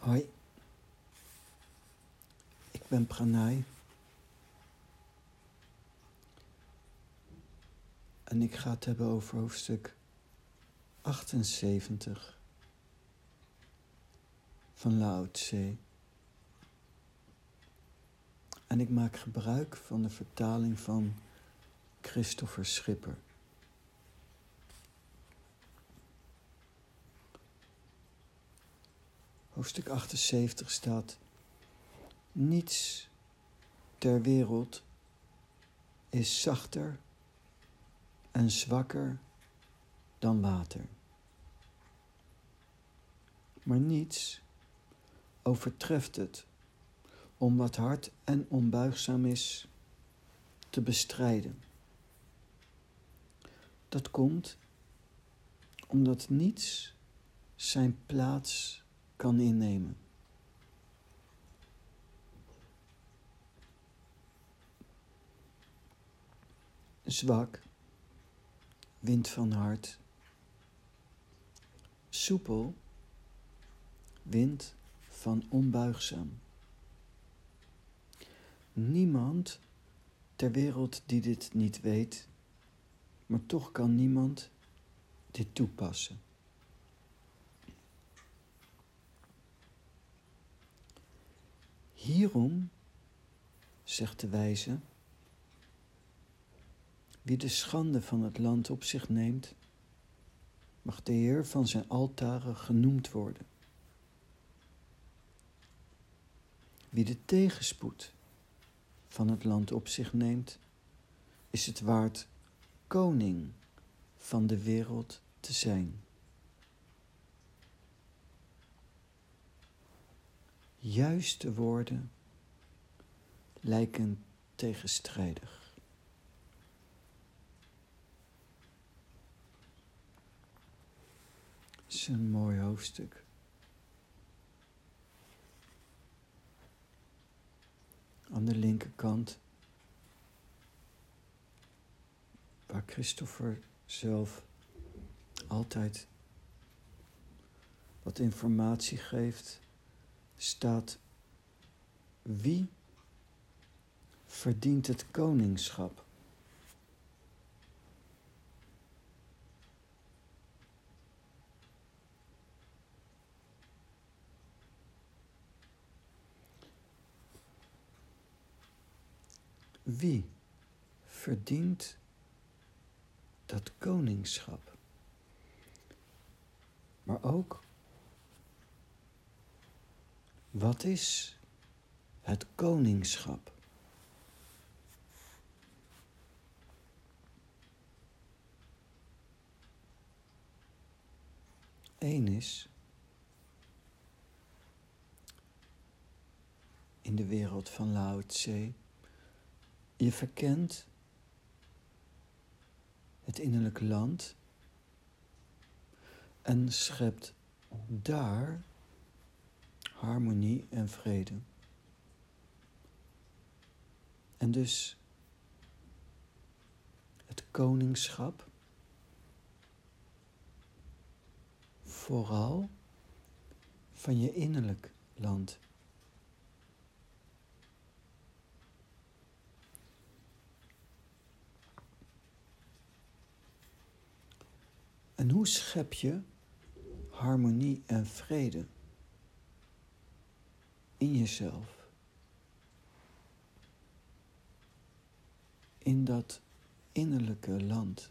Hoi, ik ben Pranay en ik ga het hebben over hoofdstuk 78 van Lao Tse. En ik maak gebruik van de vertaling van Christopher Schipper. Hoofdstuk 78 staat: Niets ter wereld is zachter en zwakker dan water. Maar niets overtreft het om wat hard en onbuigzaam is te bestrijden. Dat komt omdat niets zijn plaats kan innemen. Zwak, wind van hart. Soepel, wind van onbuigzaam. Niemand ter wereld die dit niet weet, maar toch kan niemand dit toepassen. Hierom, zegt de wijze, wie de schande van het land op zich neemt, mag de Heer van zijn altaren genoemd worden. Wie de tegenspoed van het land op zich neemt, is het waard koning van de wereld te zijn. Juiste woorden lijken tegenstrijdig. Is een mooi hoofdstuk. Aan de linkerkant, waar Christopher zelf altijd wat informatie geeft staat wie verdient het koningschap? Wie verdient dat koningschap? Maar ook wat is het koningschap? Eén is in de wereld van Lao. Je verkent het innerlijke land en schept daar harmonie en vrede. En dus het koningschap vooral van je innerlijk land. En hoe schep je harmonie en vrede? In jezelf. In dat innerlijke land.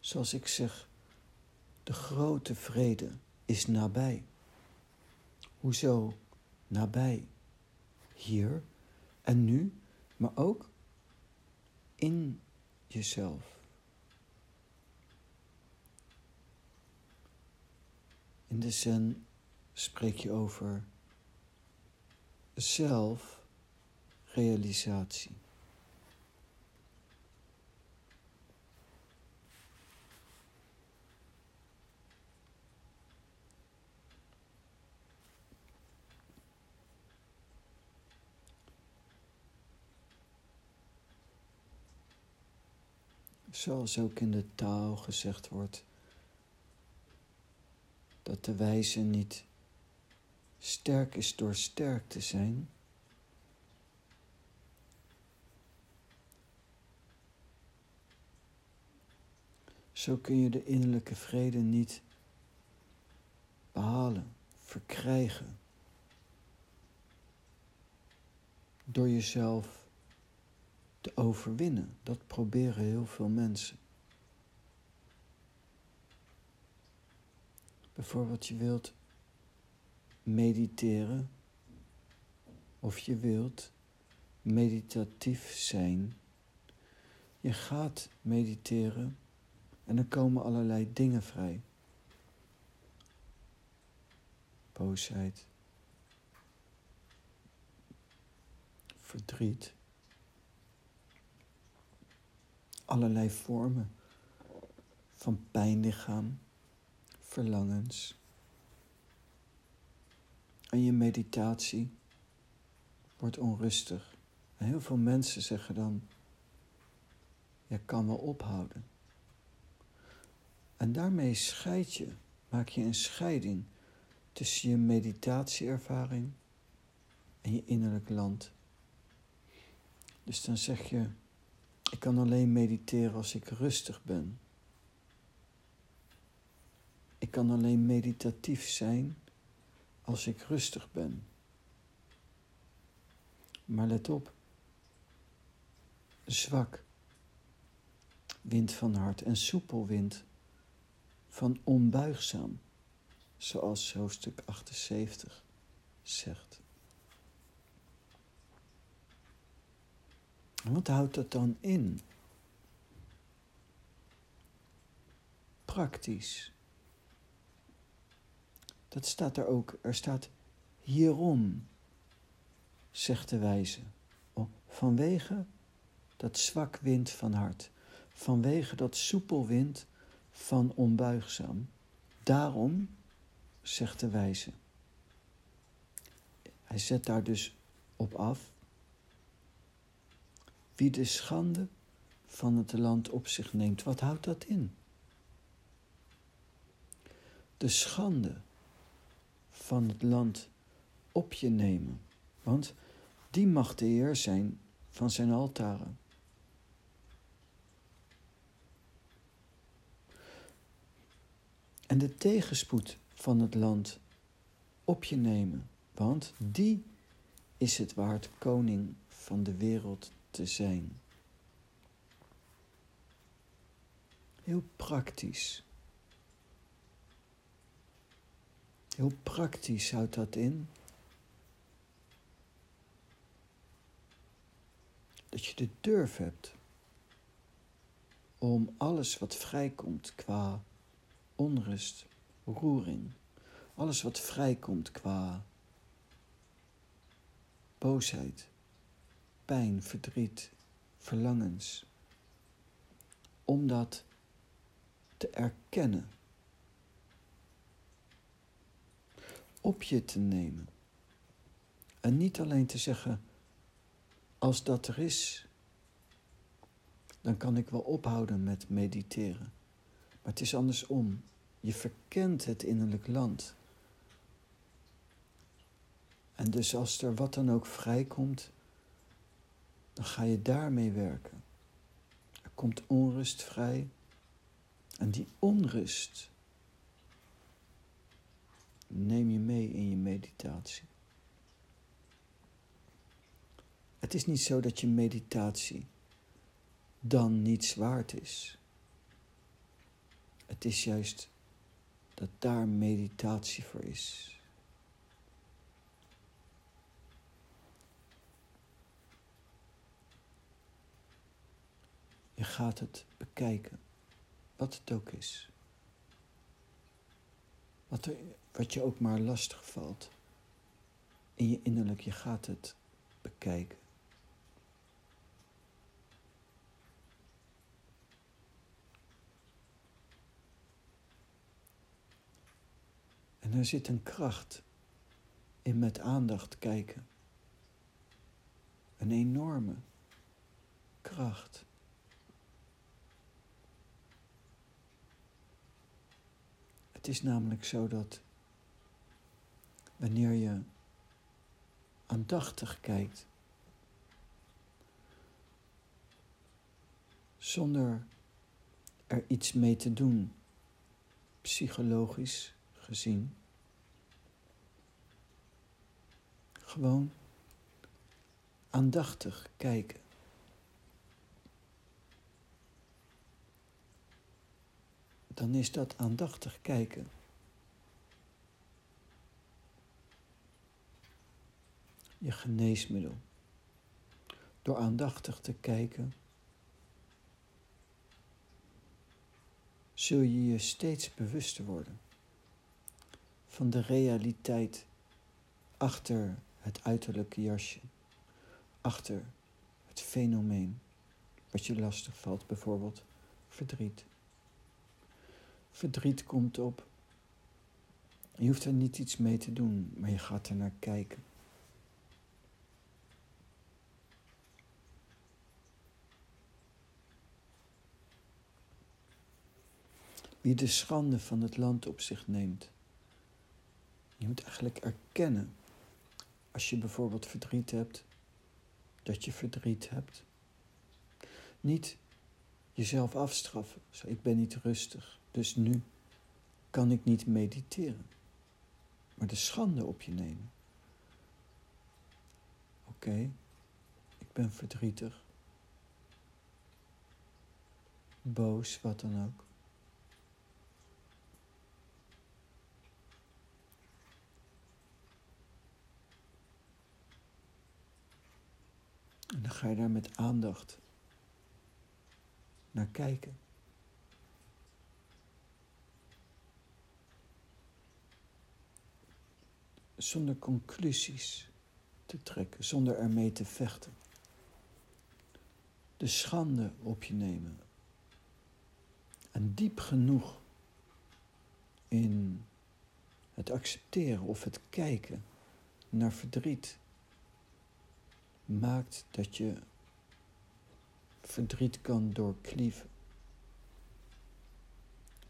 Zoals ik zeg, de grote vrede is nabij. Hoezo nabij? Hier en nu, maar ook in jezelf. In de zen spreek je over zelfrealisatie. Zoals ook in de taal gezegd wordt dat de wijze niet sterk is door sterk te zijn. Zo kun je de innerlijke vrede niet behalen, verkrijgen. Door jezelf te overwinnen. Dat proberen heel veel mensen. Bijvoorbeeld, je wilt mediteren of je wilt meditatief zijn. Je gaat mediteren en er komen allerlei dingen vrij. Boosheid, verdriet, allerlei vormen van pijnlichaam, En je meditatie wordt onrustig. En heel veel mensen zeggen dan, je kan wel ophouden. En daarmee scheid je, maak je een scheiding tussen je meditatieervaring en je innerlijk land. Dus dan zeg je, ik kan alleen mediteren als ik rustig ben. Ik kan alleen meditatief zijn als ik rustig ben. Maar let op, zwak wind van hart en soepel wind van onbuigzaam, zoals hoofdstuk 78 zegt. Wat houdt dat dan in? Praktisch. Dat staat er ook. Er staat hierom, zegt de wijze. Vanwege dat zwak wind van hart. Vanwege dat soepel wind van onbuigzaam. Daarom, zegt de wijze. Hij zet daar dus op af. Wie de schande van het land op zich neemt, wat houdt dat in? De schande van het land op je nemen, want die mag de Heer zijn van zijn altaren. En de tegenspoed van het land op je nemen, want die is het waard koning van de wereld te zijn. Heel praktisch. Heel praktisch houdt dat in. Dat je de durf hebt om alles wat vrijkomt qua onrust, roering, alles wat vrijkomt qua boosheid, pijn, verdriet, verlangens, om dat te erkennen op je te nemen. En niet alleen te zeggen, als dat er is, dan kan ik wel ophouden met mediteren. Maar het is andersom. Je verkent het innerlijk land. En dus als er wat dan ook vrijkomt, dan ga je daarmee werken. Er komt onrust vrij. En die onrust, neem je mee in je meditatie. Het is niet zo dat je meditatie dan niets waard is. Het is juist dat daar meditatie voor is. Je gaat het bekijken, wat het ook is. Wat, er, wat je ook maar lastig valt. In je innerlijk, je gaat het bekijken. En er zit een kracht in met aandacht kijken. Een enorme kracht. Het is namelijk zo dat wanneer je aandachtig kijkt, zonder er iets mee te doen, psychologisch gezien, gewoon aandachtig kijken. Dan is dat aandachtig kijken. Je geneesmiddel. Door aandachtig te kijken, zul je je steeds bewuster worden van de realiteit achter het uiterlijke jasje achter het fenomeen wat je lastig valt, bijvoorbeeld verdriet. Verdriet komt op. Je hoeft er niet iets mee te doen, maar je gaat er naar kijken. Wie de schande van het land op zich neemt. Je moet eigenlijk erkennen, als je bijvoorbeeld verdriet hebt, dat je verdriet hebt. Niet jezelf afstraffen. Zo, ik ben niet rustig, dus nu kan ik niet mediteren. Maar de schande op je nemen. Oké, ik ben verdrietig. Boos, wat dan ook. En dan ga je daar met aandacht naar kijken. Zonder conclusies te trekken, zonder ermee te vechten. De schande op je nemen. En diep genoeg in het accepteren of het kijken naar verdriet maakt dat je verdriet kan doorklieven.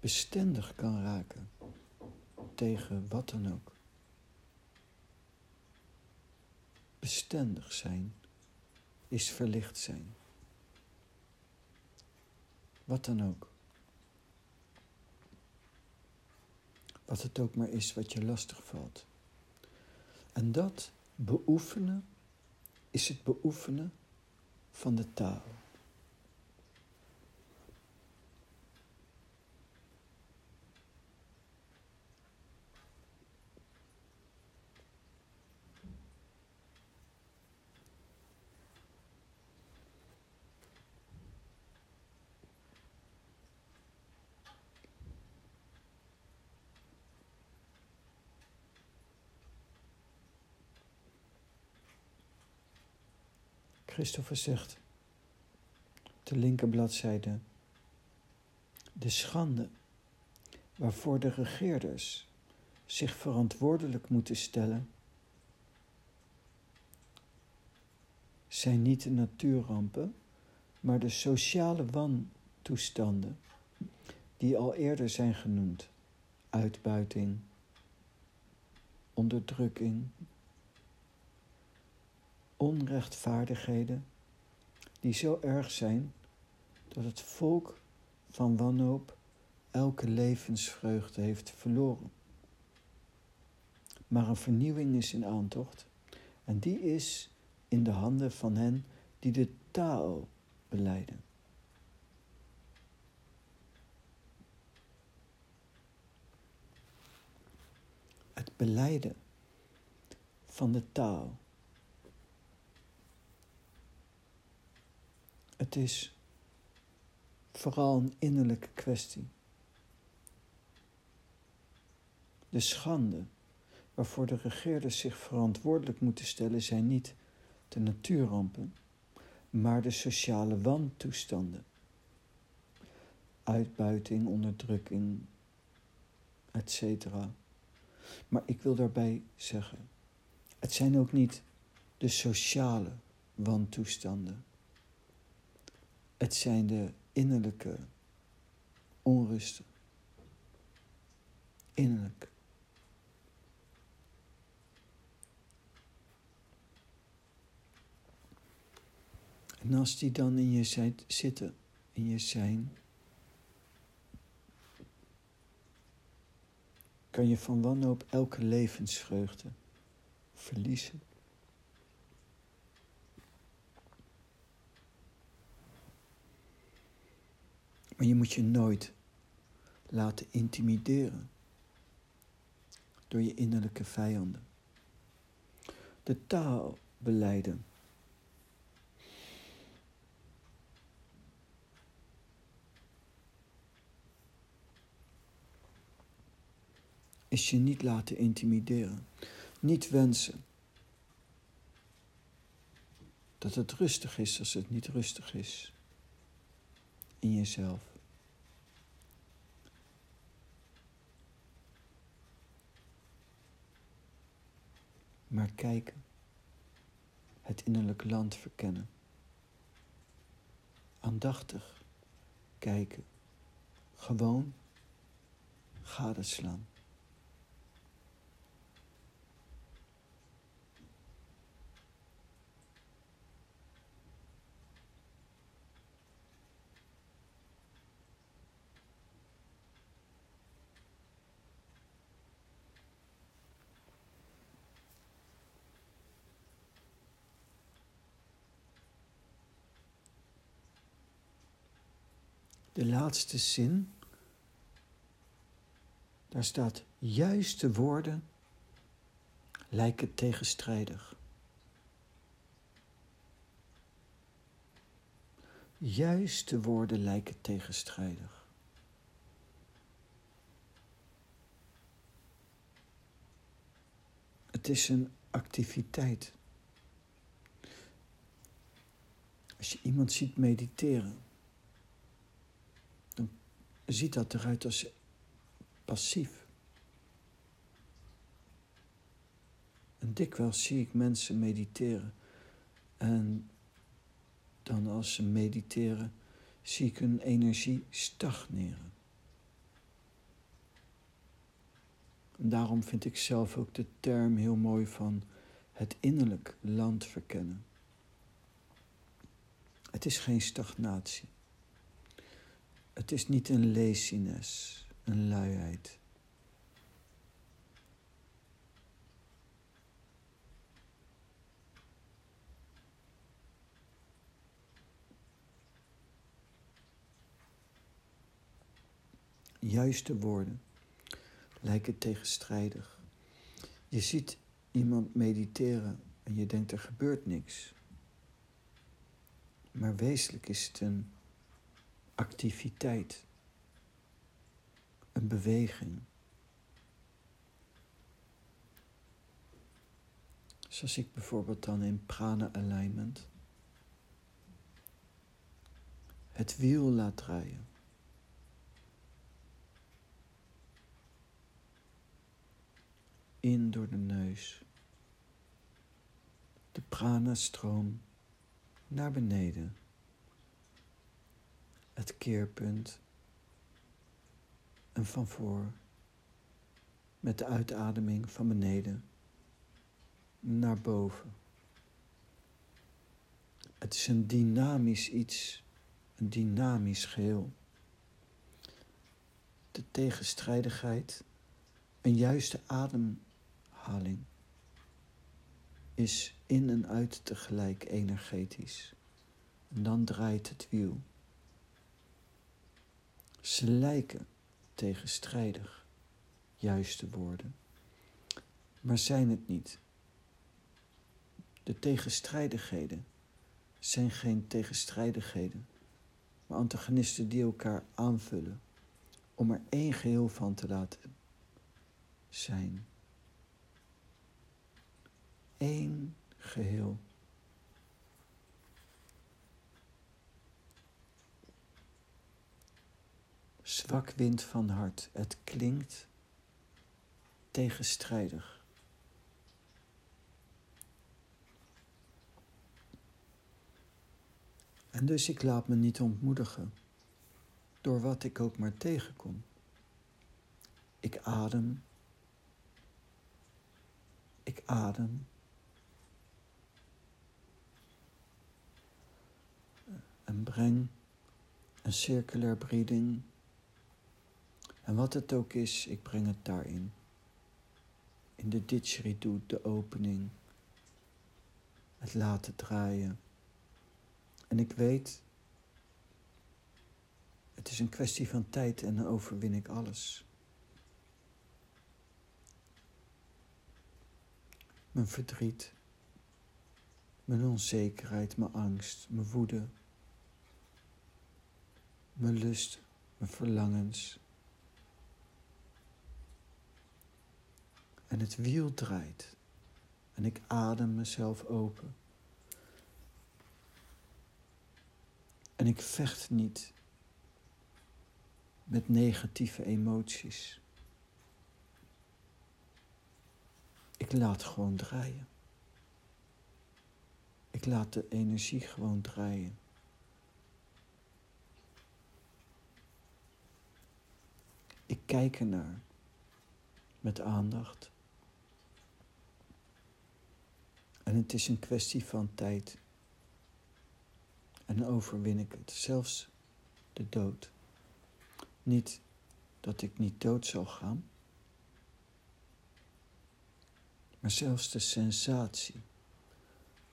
Bestendig kan raken tegen wat dan ook. Bestendig zijn is verlicht zijn. Wat dan ook. Wat het ook maar is wat je lastig valt. En dat beoefenen is het beoefenen van de taal. Christopher zegt, de linkerbladzijde, de schande waarvoor de regeerders zich verantwoordelijk moeten stellen, zijn niet de natuurrampen, maar de sociale wantoestanden die al eerder zijn genoemd. Uitbuiting, onderdrukking, onrechtvaardigheden die zo erg zijn dat het volk van wanhoop elke levensvreugde heeft verloren. Maar een vernieuwing is in aantocht en die is in de handen van hen die de Tao beleiden. Het beleiden van de Tao Het is vooral een innerlijke kwestie. De schande waarvoor de regeerders zich verantwoordelijk moeten stellen zijn niet de natuurrampen, maar de sociale wantoestanden. Uitbuiting, onderdrukking, etc. Maar ik wil daarbij zeggen, het zijn ook niet de sociale wantoestanden het zijn de innerlijke onrusten. innerlijk. En als die dan in je zijn, zitten, in je zijn, kan je van wanhoop elke levensvreugde verliezen. Maar je moet je nooit laten intimideren door je innerlijke vijanden. De taal beleiden. Is je niet laten intimideren. Niet wensen dat het rustig is als het niet rustig is in jezelf. maar kijken, het innerlijk land verkennen. Aandachtig kijken, gewoon gadeslaan. De laatste zin, daar staat juiste woorden lijken tegenstrijdig. Juiste woorden lijken tegenstrijdig. Het is een activiteit. Als je iemand ziet mediteren, ziet dat eruit als passief. En dikwijls zie ik mensen mediteren. En dan als ze mediteren, zie ik hun energie stagneren. En daarom vind ik zelf ook de term heel mooi van het innerlijk land verkennen. Het is geen stagnatie. Het is niet een laziness, een luiheid. Juiste woorden lijken tegenstrijdig. Je ziet iemand mediteren en je denkt er gebeurt niks. Maar wezenlijk is het een activiteit, een beweging. Zoals ik bijvoorbeeld dan in prana alignment het wiel laat draaien. In door de neus. De prana stroom naar beneden het keerpunt en van voor met de uitademing van beneden naar boven. Het is een dynamisch iets, een dynamisch geheel. De tegenstrijdigheid, een juiste ademhaling, is in en uit tegelijk energetisch. En dan draait het wiel. Ze lijken tegenstrijdig, juiste woorden, maar zijn het niet. De tegenstrijdigheden zijn geen tegenstrijdigheden, maar antagonisten die elkaar aanvullen om er één geheel van te laten zijn. Eén geheel. Zwak wind van hart. Het klinkt tegenstrijdig. En dus ik laat me niet ontmoedigen door wat ik ook maar tegenkom. Ik adem. Ik adem. En breng een circulair breeding. En wat het ook is, ik breng het daarin. In de didgeridoo, de opening. Het laten draaien. En ik weet, het is een kwestie van tijd en dan overwin ik alles. Mijn verdriet, mijn onzekerheid, mijn angst, mijn woede, mijn lust, mijn verlangens. En het wiel draait en ik adem mezelf open. En ik vecht niet met negatieve emoties. Ik laat gewoon draaien. Ik laat de energie gewoon draaien. Ik kijk ernaar met aandacht. En het is een kwestie van tijd. En overwin ik het, zelfs de dood. Niet dat ik niet dood zal gaan, maar zelfs de sensatie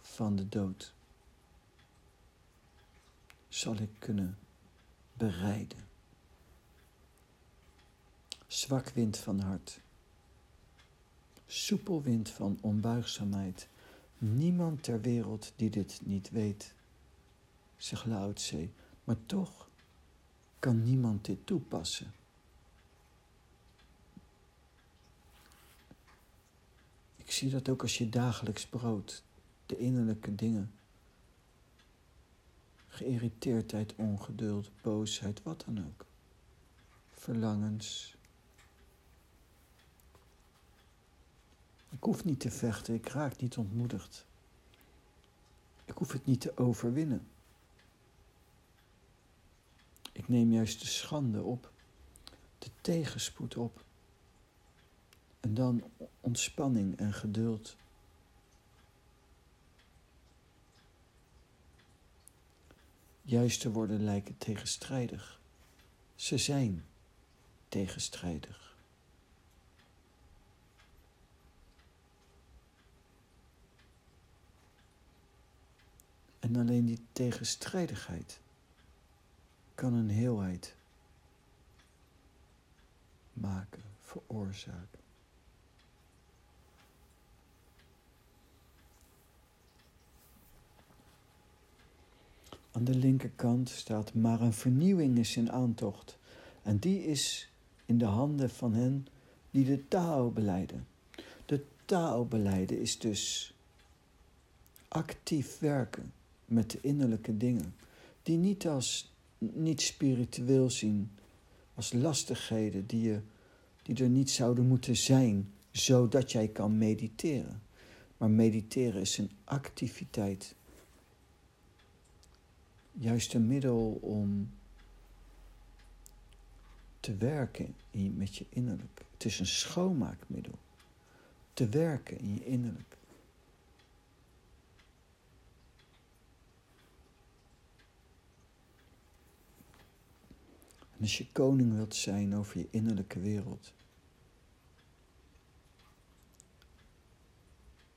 van de dood zal ik kunnen bereiden. Zwak wind van hart, soepel wind van onbuigzaamheid. Niemand ter wereld die dit niet weet, zegt Lao Tse, maar toch kan niemand dit toepassen. Ik zie dat ook als je dagelijks brood, de innerlijke dingen, geïrriteerdheid, ongeduld, boosheid, wat dan ook, verlangens. Ik hoef niet te vechten, ik raak niet ontmoedigd. Ik hoef het niet te overwinnen. Ik neem juist de schande op, de tegenspoed op. En dan ontspanning en geduld. Juiste woorden lijken tegenstrijdig. Ze zijn tegenstrijdig. En alleen die tegenstrijdigheid kan een heelheid maken, veroorzaken. Aan de linkerkant staat maar een vernieuwing is in aantocht. En die is in de handen van hen die de Tao beleiden. De Tao beleiden is dus actief werken met de innerlijke dingen, die niet als niet spiritueel zien, als lastigheden die, je, die er niet zouden moeten zijn, zodat jij kan mediteren. Maar mediteren is een activiteit juist een middel om te werken met je innerlijk. Het is een schoonmaakmiddel. Te werken in je innerlijk. Als je koning wilt zijn over je innerlijke wereld,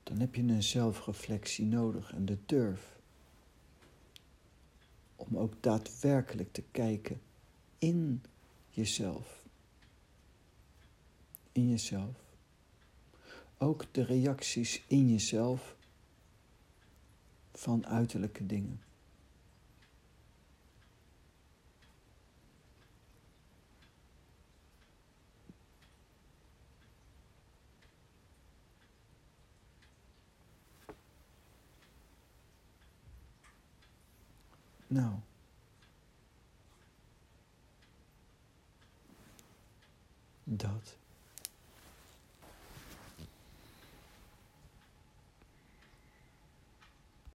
dan heb je een zelfreflectie nodig en de durf om ook daadwerkelijk te kijken in jezelf. In jezelf. Ook de reacties in jezelf van uiterlijke dingen. Nou. Dat.